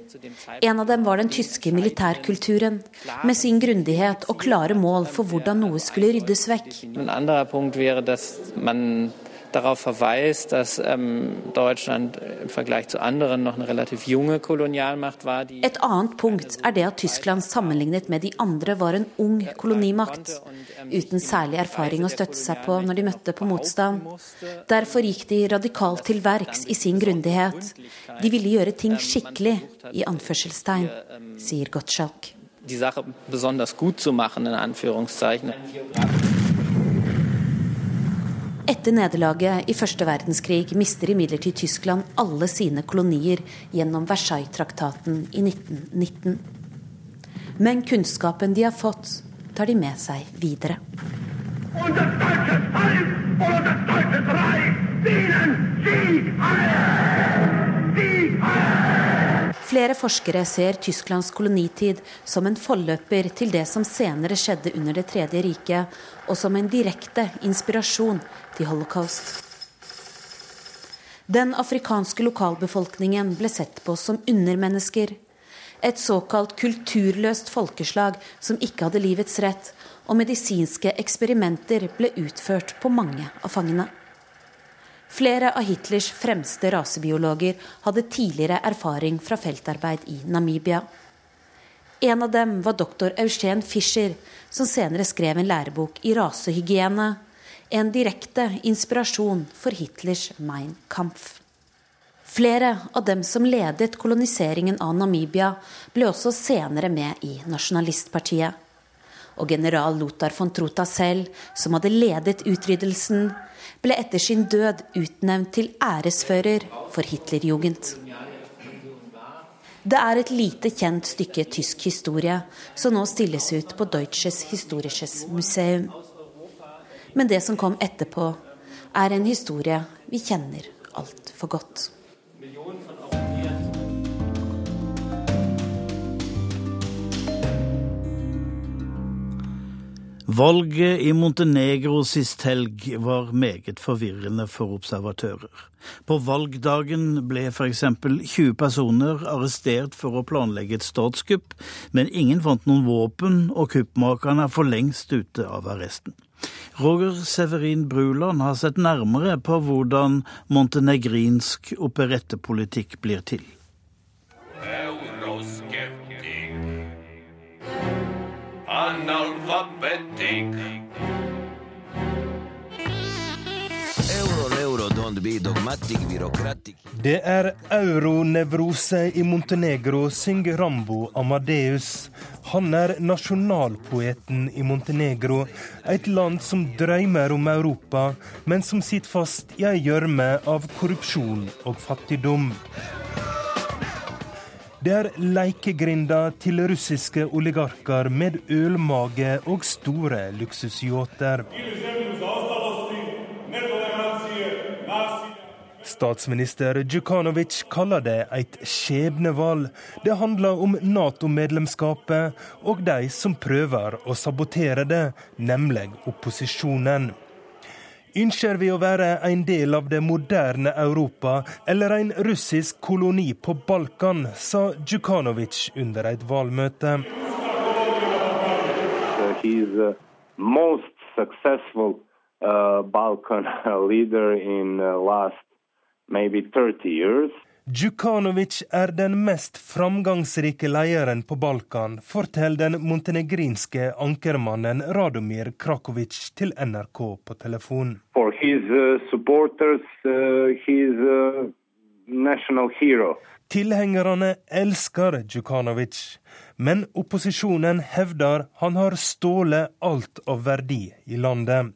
[SPEAKER 20] En av dem var den tyske militærkulturen, med sin grundighet og klare mål for hvordan noe skulle ryddes vekk.
[SPEAKER 21] En anderer punkt wäre, dass man darauf verweist, dass ähm, Deutschland im Vergleich zu anderen noch eine relativ junge Kolonialmacht war.
[SPEAKER 20] Et annet punkt er det at Tyskland sammenlignet med de andre var en ung kolonimakt, uten særlig erfaring å støtte seg på når de møtte på motstand. Derfor gikk de radikalt til verks i sin grundighet. De ville gjøre ting skikkelig, i anførselstegn, sier Gottschalk.
[SPEAKER 21] Die Sache besonders gut zu machen, in Anführungszeichen.
[SPEAKER 20] Etter nederlaget i første verdenskrig mister imidlertid Tyskland alle sine kolonier gjennom Versailles-traktaten i 1919. Men kunnskapen de har fått, tar de med seg videre. Flere forskere ser Tysklands kolonitid som en forløper til det som senere skjedde under Det tredje riket, og som en direkte inspirasjon til holocaust. Den afrikanske lokalbefolkningen ble sett på som undermennesker. Et såkalt kulturløst folkeslag som ikke hadde livets rett, og medisinske eksperimenter ble utført på mange av fangene. Flere av Hitlers fremste rasebiologer hadde tidligere erfaring fra feltarbeid i Namibia. En av dem var doktor Eugen Fischer, som senere skrev en lærebok i rasehygiene. En direkte inspirasjon for Hitlers Mein Kampf. Flere av dem som ledet koloniseringen av Namibia, ble også senere med i nasjonalistpartiet. Og general Lothar von Trota selv, som hadde ledet utryddelsen, ble etter sin død utnevnt til æresfører for Hitlerjugend. Det er et lite kjent stykke tysk historie som nå stilles ut på Deutsches Historisches Museum. Men det som kom etterpå, er en historie vi kjenner altfor godt.
[SPEAKER 1] Valget i Montenegro sist helg var meget forvirrende for observatører. På valgdagen ble f.eks. 20 personer arrestert for å planlegge et statskupp, men ingen fant noen våpen, og kuppmakerne er for lengst ute av arresten. Roger Severin Bruland har sett nærmere på hvordan montenegrinsk operettepolitikk blir til. Analfabetic.
[SPEAKER 22] Det er euronevrose i Montenegro, synger Rambo Amadeus. Han er nasjonalpoeten i Montenegro, et land som drømmer om Europa, men som sitter fast i ei gjørme av korrupsjon og fattigdom. Det er leikegrinda til russiske oligarker med ølmage og store luksusyachter. Statsminister Djukanovic kaller det et skjebnevalg. Det handler om Nato-medlemskapet og de som prøver å sabotere det, nemlig opposisjonen. Ønsker vi å være en del av det moderne Europa eller en russisk koloni på Balkan, sa Djukanovic under et
[SPEAKER 23] successful uh, Balkan leader in uh, last maybe 30 years.
[SPEAKER 22] Djukanovic er den mest framgangsrike lederen på Balkan, forteller den montenegrinske ankermannen Radomir Krakovic til NRK på telefon.
[SPEAKER 23] For his, uh, supporters, uh, his, uh, national hero.
[SPEAKER 22] Tilhengerne elsker Djukanovic, men opposisjonen hevder han har stjålet alt av verdi i landet.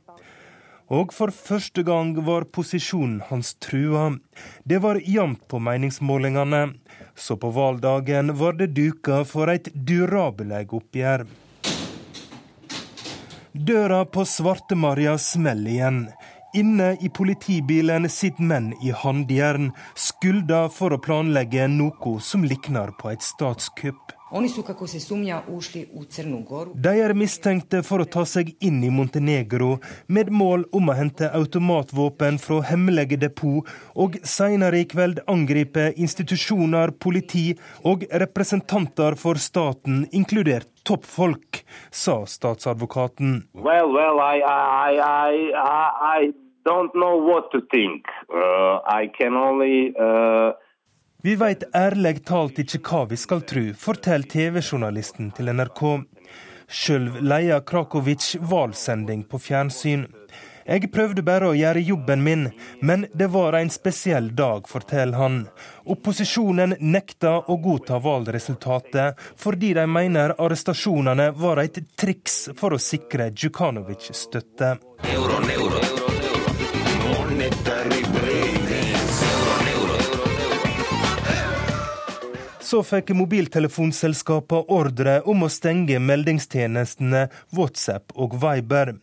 [SPEAKER 22] Og for første gang var posisjonen hans trua. Det var jevnt på meningsmålingene så på valgdagen var det duka for et durabelig oppgjør. Døra på Svarte-Maria smeller igjen. Inne i politibilen sitter menn i håndjern, skylda for å planlegge noe som likner på et statskupp. De er mistenkte for å ta seg inn i Montenegro med mål om å hente automatvåpen fra hemmelige depot, og senere i kveld angripe institusjoner, politi og representanter for staten, inkludert toppfolk, sa statsadvokaten.
[SPEAKER 23] Well, well, I, I, I, I don't know what to think. Uh, I can only uh
[SPEAKER 22] vi veit ærlig talt ikke hva vi skal tru, forteller TV-journalisten til NRK. Sjøl leier Krakovic valgsending på fjernsyn. Jeg prøvde bare å gjøre jobben min, men det var en spesiell dag, forteller han. Opposisjonen nekta å godta valgresultatet fordi de mener arrestasjonene var et triks for å sikre Djukanovic støtte. Euro, euro, Så fikk mobiltelefonselskapene ordre om å stenge meldingstjenestene WhatsApp og Viber.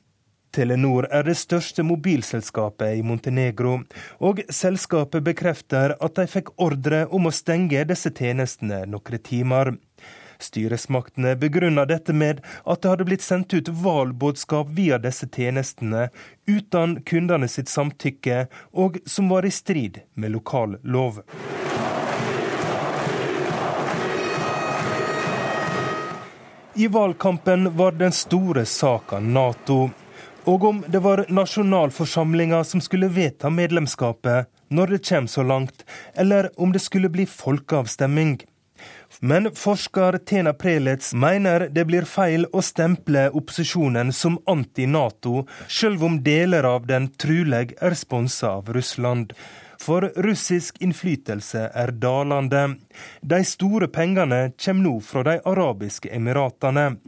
[SPEAKER 22] Telenor er det største mobilselskapet i Montenegro, og selskapet bekrefter at de fikk ordre om å stenge disse tjenestene noen timer. Styresmaktene begrunner dette med at det hadde blitt sendt ut valgbudskap via disse tjenestene uten kundene sitt samtykke, og som var i strid med lokal lov. I valgkampen var den store saka Nato. Og om det var nasjonalforsamlinga som skulle vedta medlemskapet, når det kommer så langt, eller om det skulle bli folkeavstemning. Men forsker Tena Prelitz mener det blir feil å stemple opposisjonen som anti-Nato, sjøl om deler av den truleg er sponsa av Russland. For russisk innflytelse er dalende. De store pengene kommer nå fra de arabiske emiratene.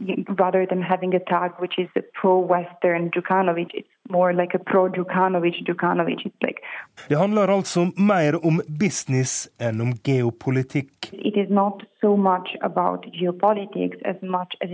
[SPEAKER 22] Det handler altså mer om business enn om geopolitikk. It is not so much about geopolitics as much as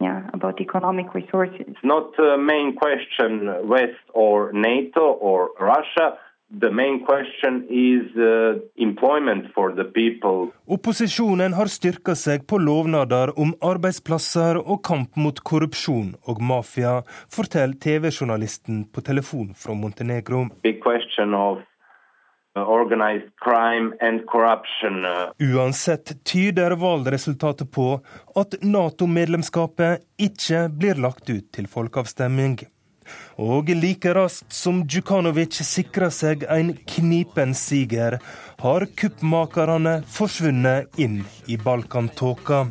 [SPEAKER 22] yeah, about economic resources.
[SPEAKER 23] It's not the main question West or NATO or Russia. The main question is uh, employment for the people.
[SPEAKER 22] Opposisjonen har styrka seg på lovnader om arbeidsplasser og kamp mot korrupsjon og mafia, forteller TV-journalisten på telefon fra Montenegro.
[SPEAKER 23] Big question of Uh, uh.
[SPEAKER 22] Uansett tyder valgresultatet på at Nato-medlemskapet ikke blir lagt ut til folkeavstemning. Og like raskt som Djukanovic sikra seg en knipen siger, har kuppmakerne forsvunnet inn i Balkantåka.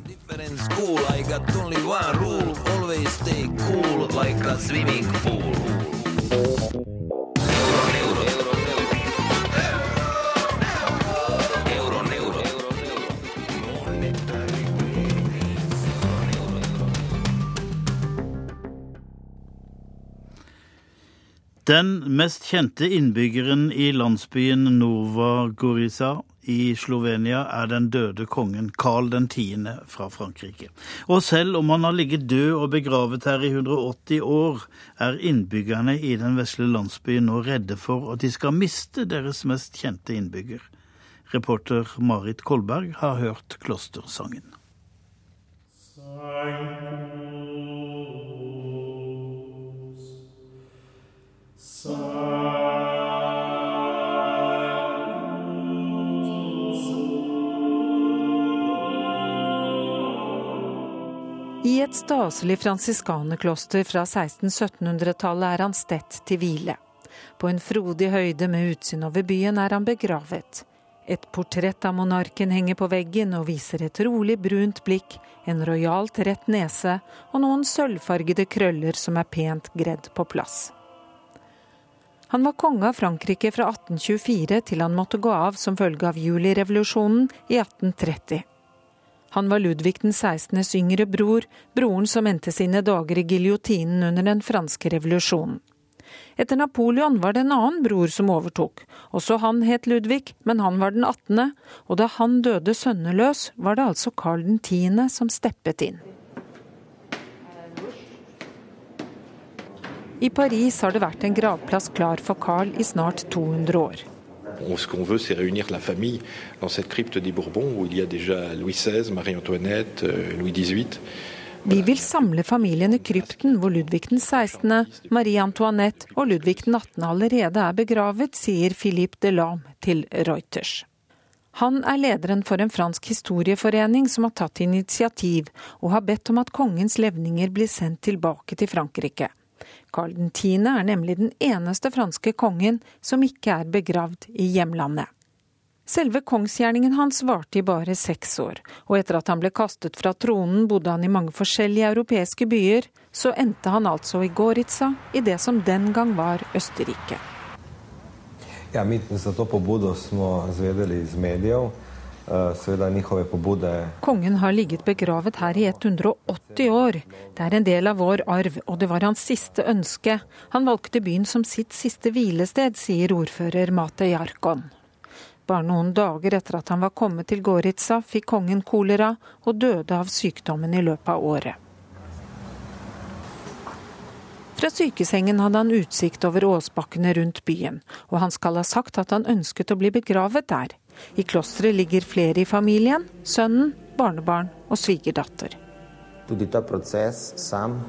[SPEAKER 22] Cool,
[SPEAKER 1] Den mest kjente innbyggeren i landsbyen Nova Gorica i Slovenia er den døde kongen Karl 10. fra Frankrike. Og selv om han har ligget død og begravet her i 180 år, er innbyggerne i den vesle landsbyen nå redde for at de skal miste deres mest kjente innbygger. Reporter Marit Kolberg har hørt klostersangen.
[SPEAKER 24] I et staselig fransiskanerkloster fra 1600-1700-tallet er han stett til hvile. På en frodig høyde med utsyn over byen er han begravet. Et portrett av monarken henger på veggen og viser et rolig brunt blikk, en rojalt rett nese og noen sølvfargede krøller som er pent gredd på plass. Han var konge av Frankrike fra 1824 til han måtte gå av som følge av julirevolusjonen i 1830. Han var Ludvig den 16.s yngre bror, broren som endte sine dager i giljotinen under den franske revolusjonen. Etter Napoleon var det en annen bror som overtok. Også han het Ludvig, men han var den 18., og da han døde sønneløs, var det altså Karl 10. som steppet inn. I Paris har det vært en gravplass klar for Carl i snart 200 år.
[SPEAKER 25] Ce qu'on veut, c'est réunir la famille dans cette crypte des Bourbons où il y a déjà Louis XVI, Marie-Antoinette, euh, Louis XVIII.
[SPEAKER 24] Vi vil samle familien i krypten hvor Ludvig den 16., Marie Antoinette og Ludvig den 18. allerede er begravet, sier Philippe Delame til Reuters. Han er lederen for en fransk historieforening som har tatt initiativ og har bedt om at kongens levninger blir sendt tilbake til Frankrike. Karl 10. er nemlig den eneste franske kongen som ikke er begravd i hjemlandet. Selve kongsgjerningen hans varte i bare seks år, og etter at han ble kastet fra tronen, bodde han i mange forskjellige europeiske byer. Så endte han altså i Goritza, i det som den gang var Østerrike.
[SPEAKER 26] Ja, mi za to pobudo smo zvedeli iz medijev. Eh,
[SPEAKER 24] Kongen har ligget begravet her i 180 år. Det er en del av vår arv, og det var hans siste ønske. Han valgte byen som sitt siste hvilested, sier ordfører Mate Jarkon. Bare noen dager etter at han var kommet til Gorica, fikk kongen kolera og døde av sykdommen i løpet av året. Fra sykesengen hadde han utsikt over åsbakkene rundt byen, og han skal ha sagt at han ønsket å bli begravet der. I klosteret ligger flere i familien, sønnen, barnebarn og svigerdatter.
[SPEAKER 26] Tudi ta proces sam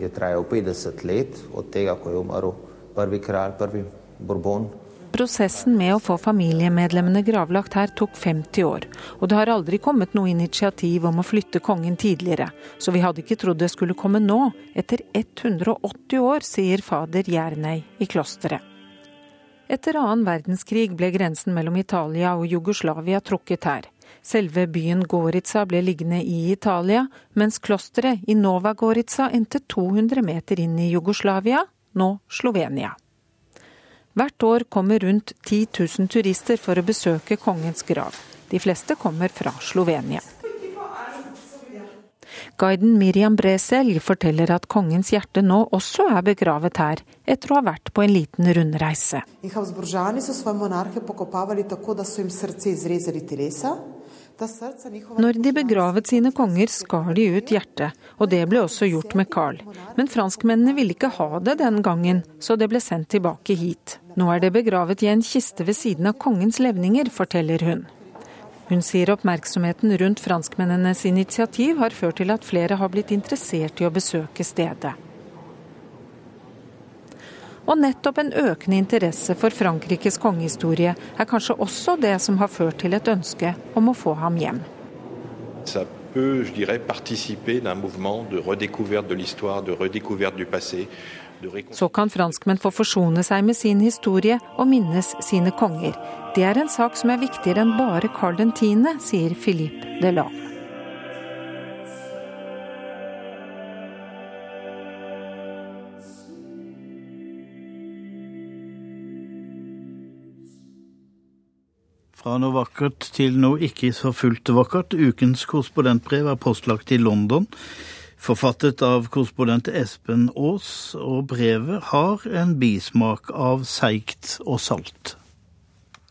[SPEAKER 26] je trajal 50 let, od tega, ko je umrl prvi kralj, prvi Bourbon.
[SPEAKER 24] Prosessen med å få familiemedlemmene gravlagt her tok 50 år, og det har aldri kommet noe initiativ om å flytte kongen tidligere, så vi hadde ikke trodd det skulle komme nå, etter 180 år, sier fader Jernøy i klosteret. Etter annen verdenskrig ble grensen mellom Italia og Jugoslavia trukket her. Selve byen Gorica ble liggende i Italia, mens klosteret i Nova Gorica endte 200 meter inn i Jugoslavia, nå Slovenia. Hvert år kommer rundt 10 000 turister for å besøke kongens grav. De fleste kommer fra Slovenia. Guiden Miriam Breselj forteller at kongens hjerte nå også er begravet her, etter å ha vært på en liten rundreise. Når de begravet sine konger, skar de ut hjertet, og det ble også gjort med Carl. Men franskmennene ville ikke ha det den gangen, så det ble sendt tilbake hit. Nå er det begravet i en kiste ved siden av kongens levninger, forteller hun. Hun sier oppmerksomheten rundt franskmennenes initiativ har ført til at flere har blitt interessert i å besøke stedet. Og nettopp en økende interesse for Frankrikes kongehistorie er kanskje også det som har ført til et ønske om å få ham hjem.
[SPEAKER 25] Ça peut, je dirais, participer d'un mouvement de redécouverte de l'histoire, de redécouverte du passé,
[SPEAKER 24] så kan franskmenn få forsone seg med sin historie og minnes sine konger. Det er en sak som er viktigere enn bare Carl 10., sier Philippe Delane.
[SPEAKER 1] Fra noe vakkert til noe ikke så fullt vakkert. Ukens korrespondentbrev er postlagt i London forfattet av korrespondent Espen Aas, og brevet har en bismak av seigt og salt.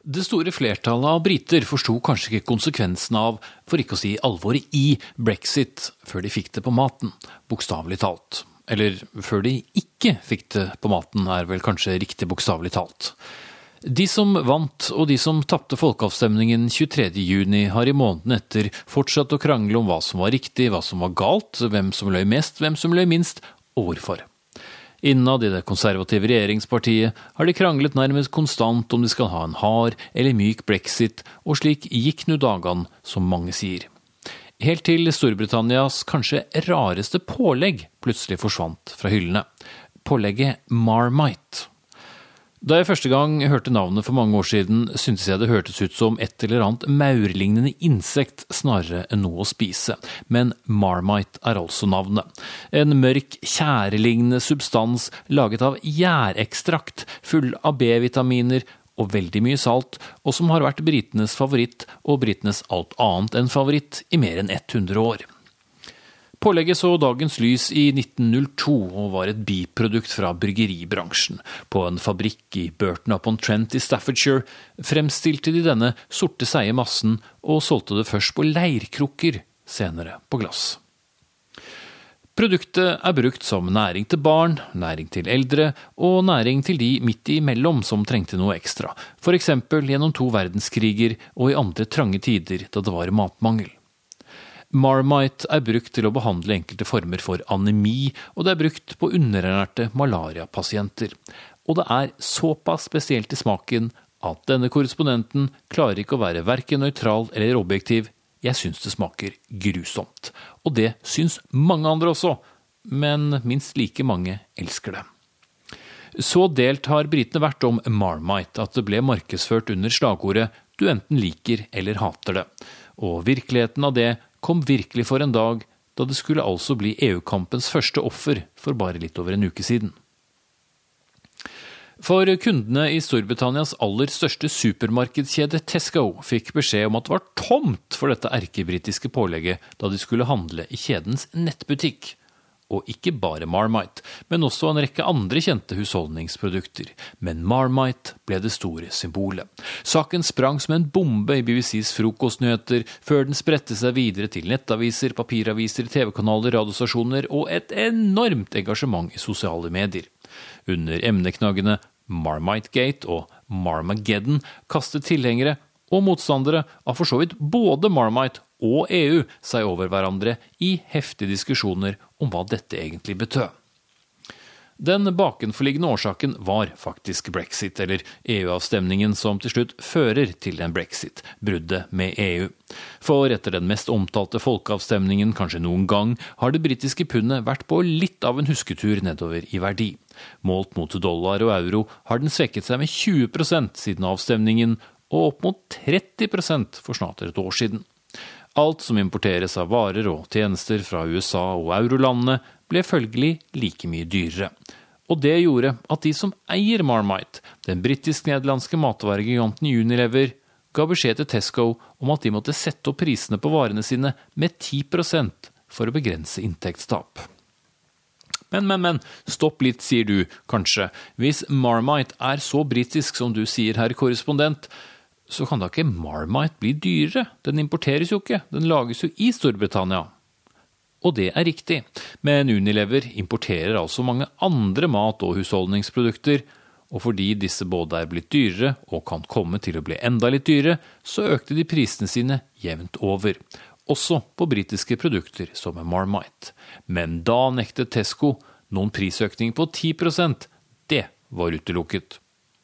[SPEAKER 27] Det store flertallet av briter forsto kanskje ikke konsekvensen av, for ikke å si alvoret i, brexit før de fikk det på maten, bokstavelig talt. Eller før de ikke fikk det på maten, er vel kanskje riktig bokstavelig talt. De som vant og de som tapte folkeavstemningen 23.6, har i måneden etter fortsatt å krangle om hva som var riktig, hva som var galt, hvem som løy mest, hvem som løy minst, og hvorfor. Innad i det konservative regjeringspartiet har de kranglet nærmest konstant om de skal ha en hard eller myk brexit, og slik gikk nu dagene, som mange sier. Helt til Storbritannias kanskje rareste pålegg plutselig forsvant fra hyllene. Pålegget Marmite. Da jeg første gang hørte navnet for mange år siden, syntes jeg det hørtes ut som et eller annet maurlignende insekt snarere enn noe å spise. Men Marmite er altså navnet. En mørk, tjærelignende substans laget av gjærekstrakt, full av B-vitaminer og veldig mye salt, og som har vært britenes favoritt og britenes alt annet enn favoritt i mer enn 100 år. Pålegget så dagens lys i 1902 og var et biprodukt fra bryggeribransjen. På en fabrikk i Burton upon Trent i Staffordshire fremstilte de denne sorte seige massen og solgte det først på leirkrukker, senere på glass. Produktet er brukt som næring til barn, næring til eldre og næring til de midt imellom som trengte noe ekstra, f.eks. gjennom to verdenskriger og i andre trange tider da det var matmangel. Marmite er brukt til å behandle enkelte former for anemi, og det er brukt på underernærte malariapasienter. Og det er såpass spesielt i smaken at denne korrespondenten klarer ikke å være verken nøytral eller objektiv. Jeg syns det smaker grusomt. Og det syns mange andre også, men minst like mange elsker det. Så delt har britene vært om Marmite at det ble markedsført under slagordet 'du enten liker eller hater det'. Og virkeligheten av det kom virkelig for en dag da det skulle altså bli EU-kampens første offer for bare litt over en uke siden. For kundene i Storbritannias aller største supermarkedskjede Tesco fikk beskjed om at det var tomt for dette erkebritiske pålegget da de skulle handle i kjedens nettbutikk og ikke bare Marmite, men også en rekke andre kjente husholdningsprodukter. Men Marmite ble det store symbolet. Saken sprang som en bombe i BBCs frokostnyheter, før den spredte seg videre til nettaviser, papiraviser, TV-kanaler, radiostasjoner og et enormt engasjement i sosiale medier. Under emneknaggene Marmitegate og Marmageddon kastet tilhengere og motstandere av for så vidt både Marmite og EU seg over hverandre i heftige diskusjoner om hva dette egentlig betød. Den bakenforliggende årsaken var faktisk brexit, eller EU-avstemningen som til slutt fører til en brexit, bruddet med EU. For etter den mest omtalte folkeavstemningen kanskje noen gang, har det britiske pundet vært på litt av en husketur nedover i verdi. Målt mot dollar og euro har den svekket seg med 20% siden avstemningen, og opp mot 30 for snart et år siden. Alt som importeres av varer og tjenester fra USA og eurolandene, ble følgelig like mye dyrere. Og det gjorde at de som eier Marmite, den britisk-nederlandske matvaregiganten Unilever, ga beskjed til Tesco om at de måtte sette opp prisene på varene sine med 10% for å begrense inntektstap. Men, men, men, stopp litt, sier du, kanskje. Hvis Marmite er så britisk som du sier, herr korrespondent, så kan da ikke Marmite bli dyrere? Den importeres jo ikke, den lages jo i Storbritannia. Og det er riktig, men Unilever importerer altså mange andre mat- og husholdningsprodukter, og fordi disse både er blitt dyrere og kan komme til å bli enda litt dyrere, så økte de prisene sine jevnt over. Også på britiske produkter som Marmite. Men da nektet Tesco noen prisøkning på 10% Det var utelukket.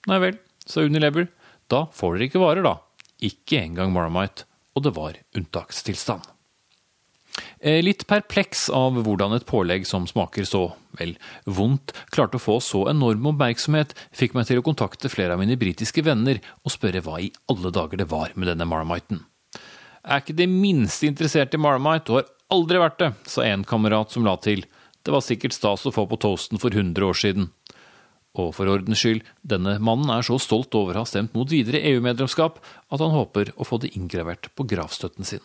[SPEAKER 27] Nei vel, sa Unilever. Da får dere ikke varer, da. Ikke engang Marmite. Og det var unntakstilstand. Eh, litt perpleks av hvordan et pålegg som smaker så, vel, vondt, klarte å få så enorm oppmerksomhet, fikk meg til å kontakte flere av mine britiske venner og spørre hva i alle dager det var med denne marmiten. Er ikke det minste interessert i marmite og har aldri vært det, sa en kamerat som la til. Det var sikkert stas å få på toasten for 100 år siden. Og for ordens skyld, denne mannen er så stolt over å ha stemt mot videre EU-medlemskap at han håper å få det inngravert på gravstøtten sin.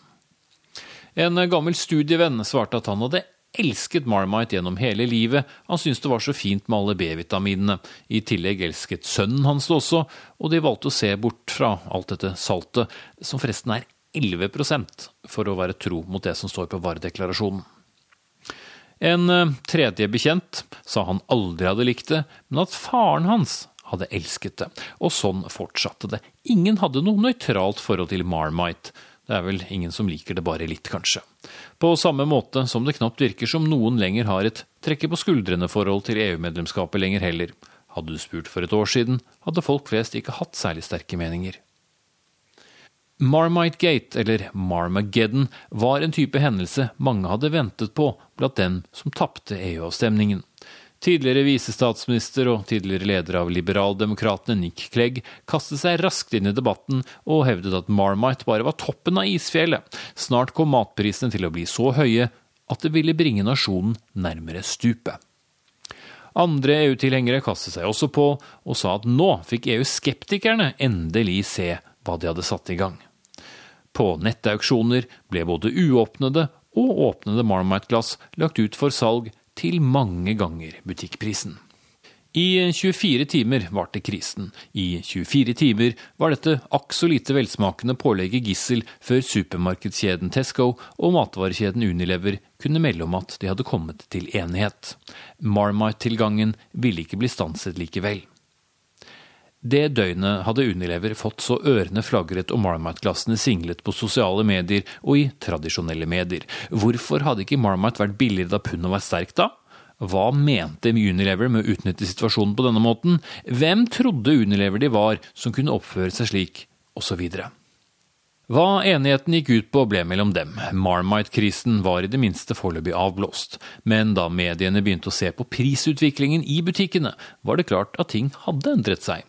[SPEAKER 27] En gammel studievenn svarte at han hadde elsket Marmite gjennom hele livet, han syntes det var så fint med alle B-vitaminene. I tillegg elsket sønnen hans det også, og de valgte å se bort fra alt dette saltet, som forresten er 11% for å være tro mot det som står på varedeklarasjonen. En eh, tredje bekjent sa han aldri hadde likt det, men at faren hans hadde elsket det. Og sånn fortsatte det. Ingen hadde noe nøytralt forhold til Marmite. Det er vel ingen som liker det bare litt, kanskje. På samme måte som det knapt virker som noen lenger har et trekke på skuldrene-forhold til EU-medlemskapet lenger heller. Hadde du spurt for et år siden, hadde folk flest ikke hatt særlig sterke meninger. Marmite Gate, eller Marmageddon, var en type hendelse mange hadde ventet på blant dem som tapte EU-avstemningen. Tidligere visestatsminister og tidligere leder av Liberaldemokratene Nick Clegg kastet seg raskt inn i debatten og hevdet at Marmite bare var toppen av isfjellet. Snart kom matprisene til å bli så høye at det ville bringe nasjonen nærmere stupet. Andre EU-tilhengere kastet seg også på og sa at nå fikk EU-skeptikerne endelig se hva de hadde satt i gang. På nettauksjoner ble både uåpnede og åpnede Marmite-glass lagt ut for salg til mange ganger butikkprisen. I 24 timer varte krisen. I 24 timer var dette akk så lite velsmakende pålegget gissel før supermarkedskjeden Tesco og matvarekjeden Unilever kunne melde om at de hadde kommet til enighet. Marmite-tilgangen ville ikke bli stanset likevel. Det døgnet hadde Unilever fått så ørene flagret og Marmite-glassene singlet på sosiale medier og i tradisjonelle medier. Hvorfor hadde ikke Marmite vært billigere da pundet var sterkt da? Hva mente Unilever med å utnytte situasjonen på denne måten? Hvem trodde Unilever de var som kunne oppføre seg slik? Videre. Hva enigheten gikk ut på, ble mellom dem. Marmite-krisen var i det minste foreløpig avblåst. Men da mediene begynte å se på prisutviklingen i butikkene, var det klart at ting hadde endret seg.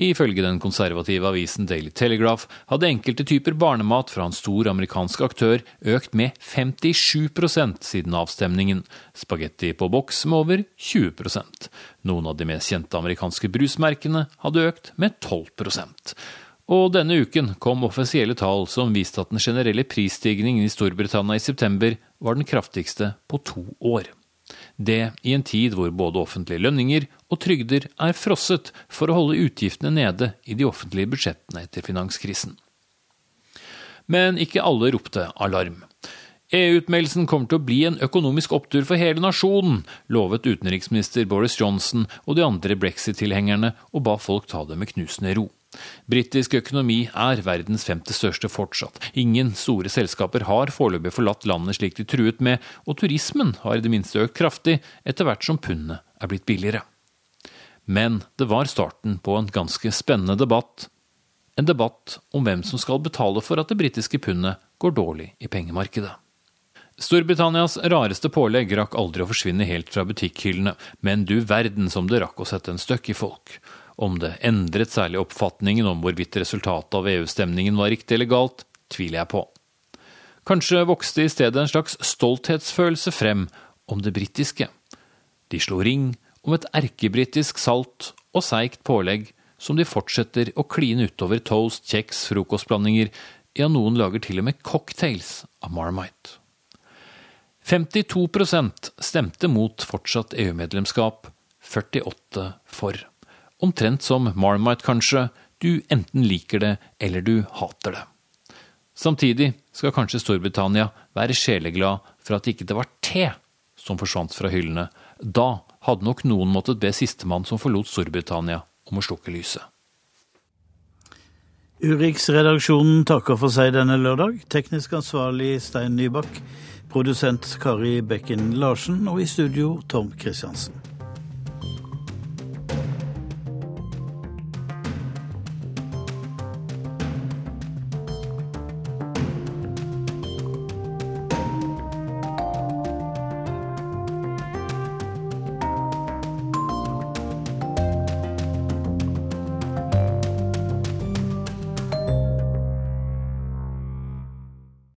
[SPEAKER 27] Ifølge den konservative avisen Daily Telegraph hadde enkelte typer barnemat fra en stor amerikansk aktør økt med 57% siden avstemningen, spagetti på boks med over 20% Noen av de mest kjente amerikanske brusmerkene hadde økt med 12% og denne uken kom offisielle tall som viste at den generelle prisstigningen i Storbritannia i september var den kraftigste på to år. Det i en tid hvor både offentlige lønninger og trygder er frosset for å holde utgiftene nede i de offentlige budsjettene etter finanskrisen. Men ikke alle ropte alarm. EU-utmeldelsen kommer til å bli en økonomisk opptur for hele nasjonen, lovet utenriksminister Boris Johnson og de andre brexit-tilhengerne, og ba folk ta det med knusende ro. Britisk økonomi er verdens femte største fortsatt. Ingen store selskaper har foreløpig forlatt landet slik de truet med, og turismen har i det minste økt kraftig etter hvert som pundet er blitt billigere. Men det var starten på en ganske spennende debatt. En debatt om hvem som skal betale for at det britiske pundet går dårlig i pengemarkedet. Storbritannias rareste pålegg rakk aldri å forsvinne helt fra butikkhyllene, men du verden som det rakk å sette en støkk i folk. Om det endret særlig oppfatningen om hvorvidt resultatet av EU-stemningen var riktig eller galt, tviler jeg på. Kanskje vokste i stedet en slags stolthetsfølelse frem om det britiske. De slo ring om et erkebritisk salt og seigt pålegg som de fortsetter å kline utover toast, kjeks, frokostblandinger, ja, noen lager til og med cocktails av Marmite. 52% stemte mot fortsatt EU-medlemskap, 48 for. Omtrent som Marmite, kanskje. Du enten liker det, eller du hater det. Samtidig skal kanskje Storbritannia være sjeleglad for at det ikke var te som forsvant fra hyllene. Da hadde nok noen måttet be sistemann som forlot Storbritannia, om å slukke lyset.
[SPEAKER 1] Urix-redaksjonen takker for seg denne lørdag. Teknisk ansvarlig Stein Nybakk. Produsent Kari Bekken Larsen og i studio Tom Christiansen.